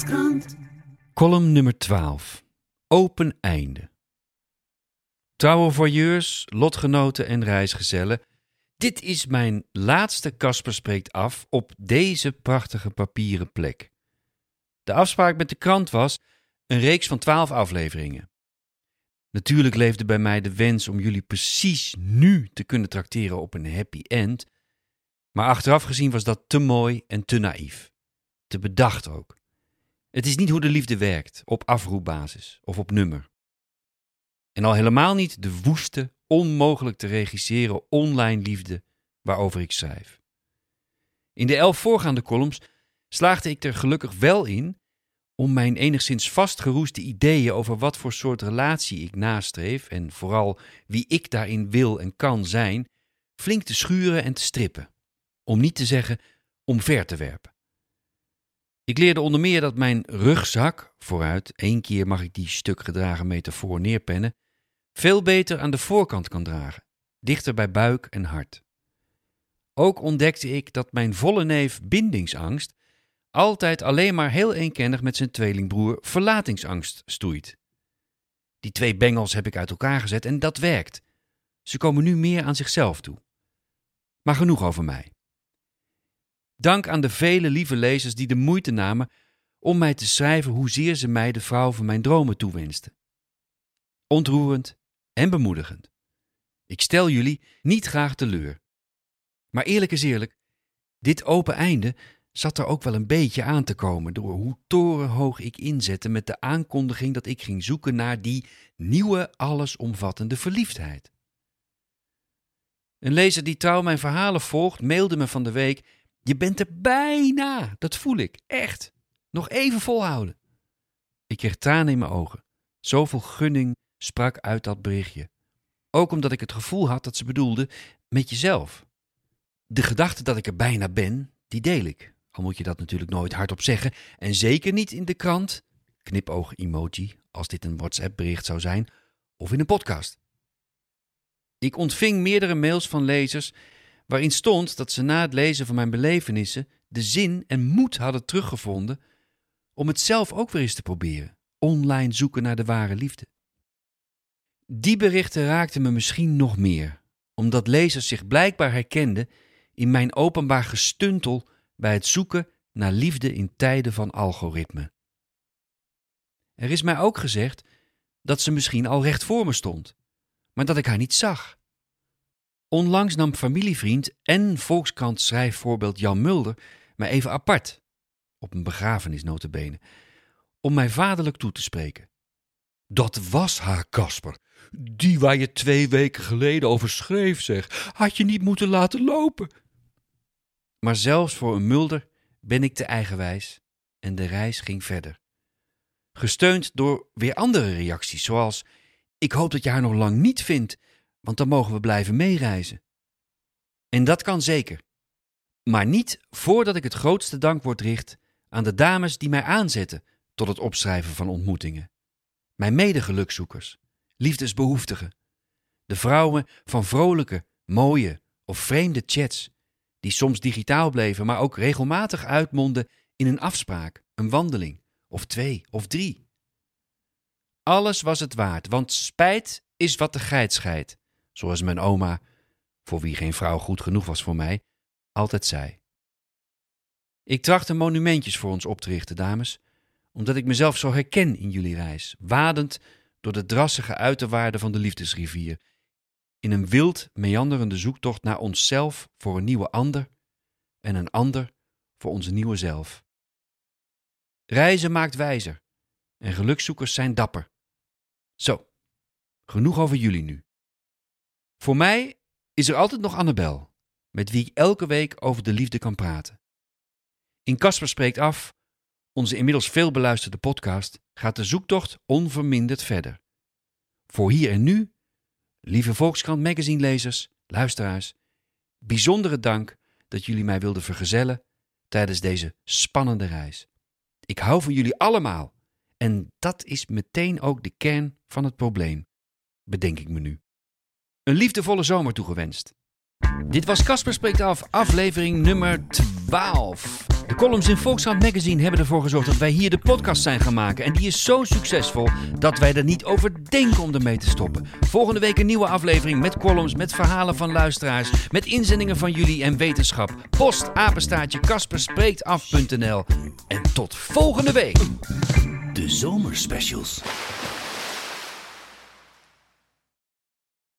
Volkskrant. Column nummer 12. Open einde. Trouwe voyeurs, lotgenoten en reisgezellen. Dit is mijn laatste Casper spreekt af op deze prachtige papieren plek. De afspraak met de krant was een reeks van 12 afleveringen. Natuurlijk leefde bij mij de wens om jullie precies nu te kunnen trakteren op een happy end, maar achteraf gezien was dat te mooi en te naïef. Te bedacht ook. Het is niet hoe de liefde werkt, op afroepbasis of op nummer. En al helemaal niet de woeste, onmogelijk te regisseren online liefde waarover ik schrijf. In de elf voorgaande columns slaagde ik er gelukkig wel in om mijn enigszins vastgeroeste ideeën over wat voor soort relatie ik nastreef en vooral wie ik daarin wil en kan zijn, flink te schuren en te strippen. Om niet te zeggen omver te werpen. Ik leerde onder meer dat mijn rugzak, vooruit, één keer mag ik die stuk gedragen metafoor neerpennen, veel beter aan de voorkant kan dragen, dichter bij buik en hart. Ook ontdekte ik dat mijn volle neef bindingsangst altijd alleen maar heel eenkennig met zijn tweelingbroer verlatingsangst stoeit. Die twee bengels heb ik uit elkaar gezet en dat werkt. Ze komen nu meer aan zichzelf toe. Maar genoeg over mij. Dank aan de vele lieve lezers die de moeite namen om mij te schrijven hoezeer ze mij de vrouw van mijn dromen toewensten. Ontroerend en bemoedigend. Ik stel jullie niet graag teleur. Maar eerlijk is eerlijk, dit open einde zat er ook wel een beetje aan te komen door hoe torenhoog ik inzette met de aankondiging dat ik ging zoeken naar die nieuwe allesomvattende verliefdheid. Een lezer die trouw mijn verhalen volgt, mailde me van de week: Je bent er bijna, dat voel ik, echt. Nog even volhouden. Ik kreeg tranen in mijn ogen. Zoveel gunning sprak uit dat berichtje. Ook omdat ik het gevoel had dat ze bedoelde met jezelf. De gedachte dat ik er bijna ben, die deel ik. Al moet je dat natuurlijk nooit hardop zeggen. En zeker niet in de krant, knipoog-emoji, als dit een WhatsApp-bericht zou zijn, of in een podcast. Ik ontving meerdere mails van lezers waarin stond dat ze na het lezen van mijn belevenissen de zin en moed hadden teruggevonden om het zelf ook weer eens te proberen. Online zoeken naar de ware liefde. Die berichten raakten me misschien nog meer, omdat lezers zich blijkbaar herkenden in mijn openbaar gestuntel bij het zoeken naar liefde in tijden van algoritme. Er is mij ook gezegd dat ze misschien al recht voor me stond, maar dat ik haar niet zag. Onlangs nam familievriend en Volkskrant schrijfvoorbeeld Jan Mulder mij even apart, op een begrafenis notabene, om mij vaderlijk toe te spreken. Dat was haar, Kasper. Die waar je twee weken geleden over schreef, zeg. Had je niet moeten laten lopen. Maar zelfs voor een Mulder ben ik te eigenwijs en de reis ging verder. Gesteund door weer andere reacties, zoals: Ik hoop dat je haar nog lang niet vindt, want dan mogen we blijven meereizen. En dat kan zeker. Maar niet voordat ik het grootste dankwoord richt aan de dames die mij aanzetten tot het opschrijven van ontmoetingen. Mijn medegelukzoekers, liefdesbehoeftigen. De vrouwen van vrolijke, mooie of vreemde chats die soms digitaal bleven, maar ook regelmatig uitmonden in een afspraak, een wandeling, of twee of drie. Alles was het waard, want spijt is wat de geit scheidt, zoals mijn oma, voor wie geen vrouw goed genoeg was voor mij, altijd zei. Ik trachtte monumentjes voor ons op te richten, dames, omdat ik mezelf zo herken in jullie reis, wadend door de drassige uiterwaarden van de liefdesrivier, in een wild meanderende zoektocht naar onszelf voor een nieuwe ander en een ander voor onze nieuwe zelf. Reizen maakt wijzer en gelukzoekers zijn dapper. Zo, genoeg over jullie nu. Voor mij is er altijd nog Annabel, met wie ik elke week over de liefde kan praten. In Casper spreekt af onze inmiddels veel beluisterde podcast, gaat de zoektocht onverminderd verder. Voor hier en nu, lieve Volkskrant Magazine-lezers, luisteraars, bijzondere dank dat jullie mij wilden vergezellen tijdens deze spannende reis. Ik hou van jullie allemaal en dat is meteen ook de kern van het probleem, bedenk ik me nu. Een liefdevolle zomer toegewenst. Dit was Casper Spreekt Af, aflevering nummer 12. De columns in Volkskrant Magazine hebben ervoor gezorgd dat wij hier de podcast zijn gaan maken. En die is zo succesvol dat wij er niet over denken om ermee te stoppen. Volgende week een nieuwe aflevering met columns, met verhalen van luisteraars, met inzendingen van jullie en wetenschap. Post apenstaartje kasperspreektaf.nl. En tot volgende week. De zomerspecials.